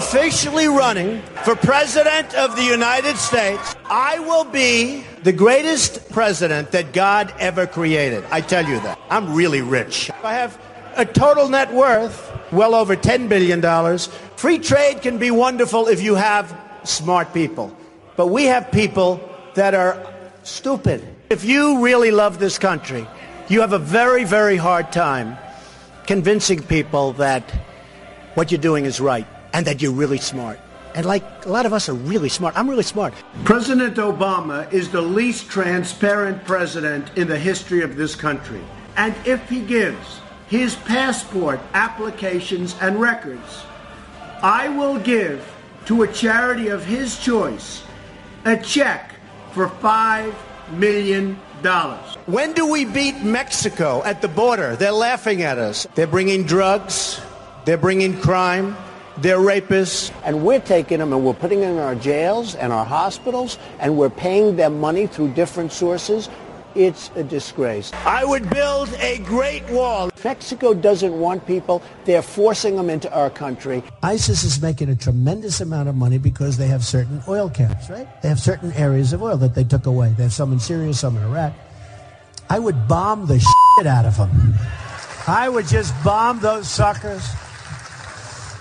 officially running for President of the United States. I will be the greatest president that God ever created. I tell you that. I'm really rich. I have a total net worth well over $10 billion. Free trade can be wonderful if you have smart people. But we have people that are stupid. If you really love this country, you have a very, very hard time convincing people that what you're doing is right and that you're really smart. And like a lot of us are really smart. I'm really smart. President Obama is the least transparent president in the history of this country. And if he gives his passport applications and records, I will give to a charity of his choice a check for $5 million. When do we beat Mexico at the border? They're laughing at us. They're bringing drugs, they're bringing crime, they're rapists. And we're taking them and we're putting them in our jails and our hospitals and we're paying them money through different sources. It's a disgrace. I would build a great wall. Mexico doesn't want people. They're forcing them into our country. ISIS is making a tremendous amount of money because they have certain oil camps, right? They have certain areas of oil that they took away. They have some in Syria, some in Iraq. I would bomb the shit out of them. I would just bomb those suckers.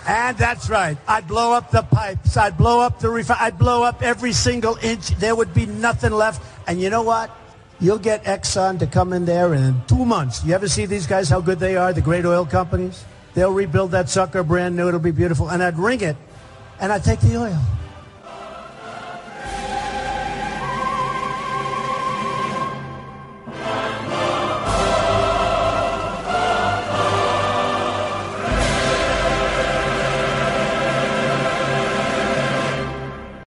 And that's right. I'd blow up the pipes. I'd blow up the refi- I'd blow up every single inch. There would be nothing left. And you know what? You'll get Exxon to come in there in two months. You ever see these guys, how good they are, the great oil companies? They'll rebuild that sucker brand new. It'll be beautiful. And I'd ring it and I'd take the oil.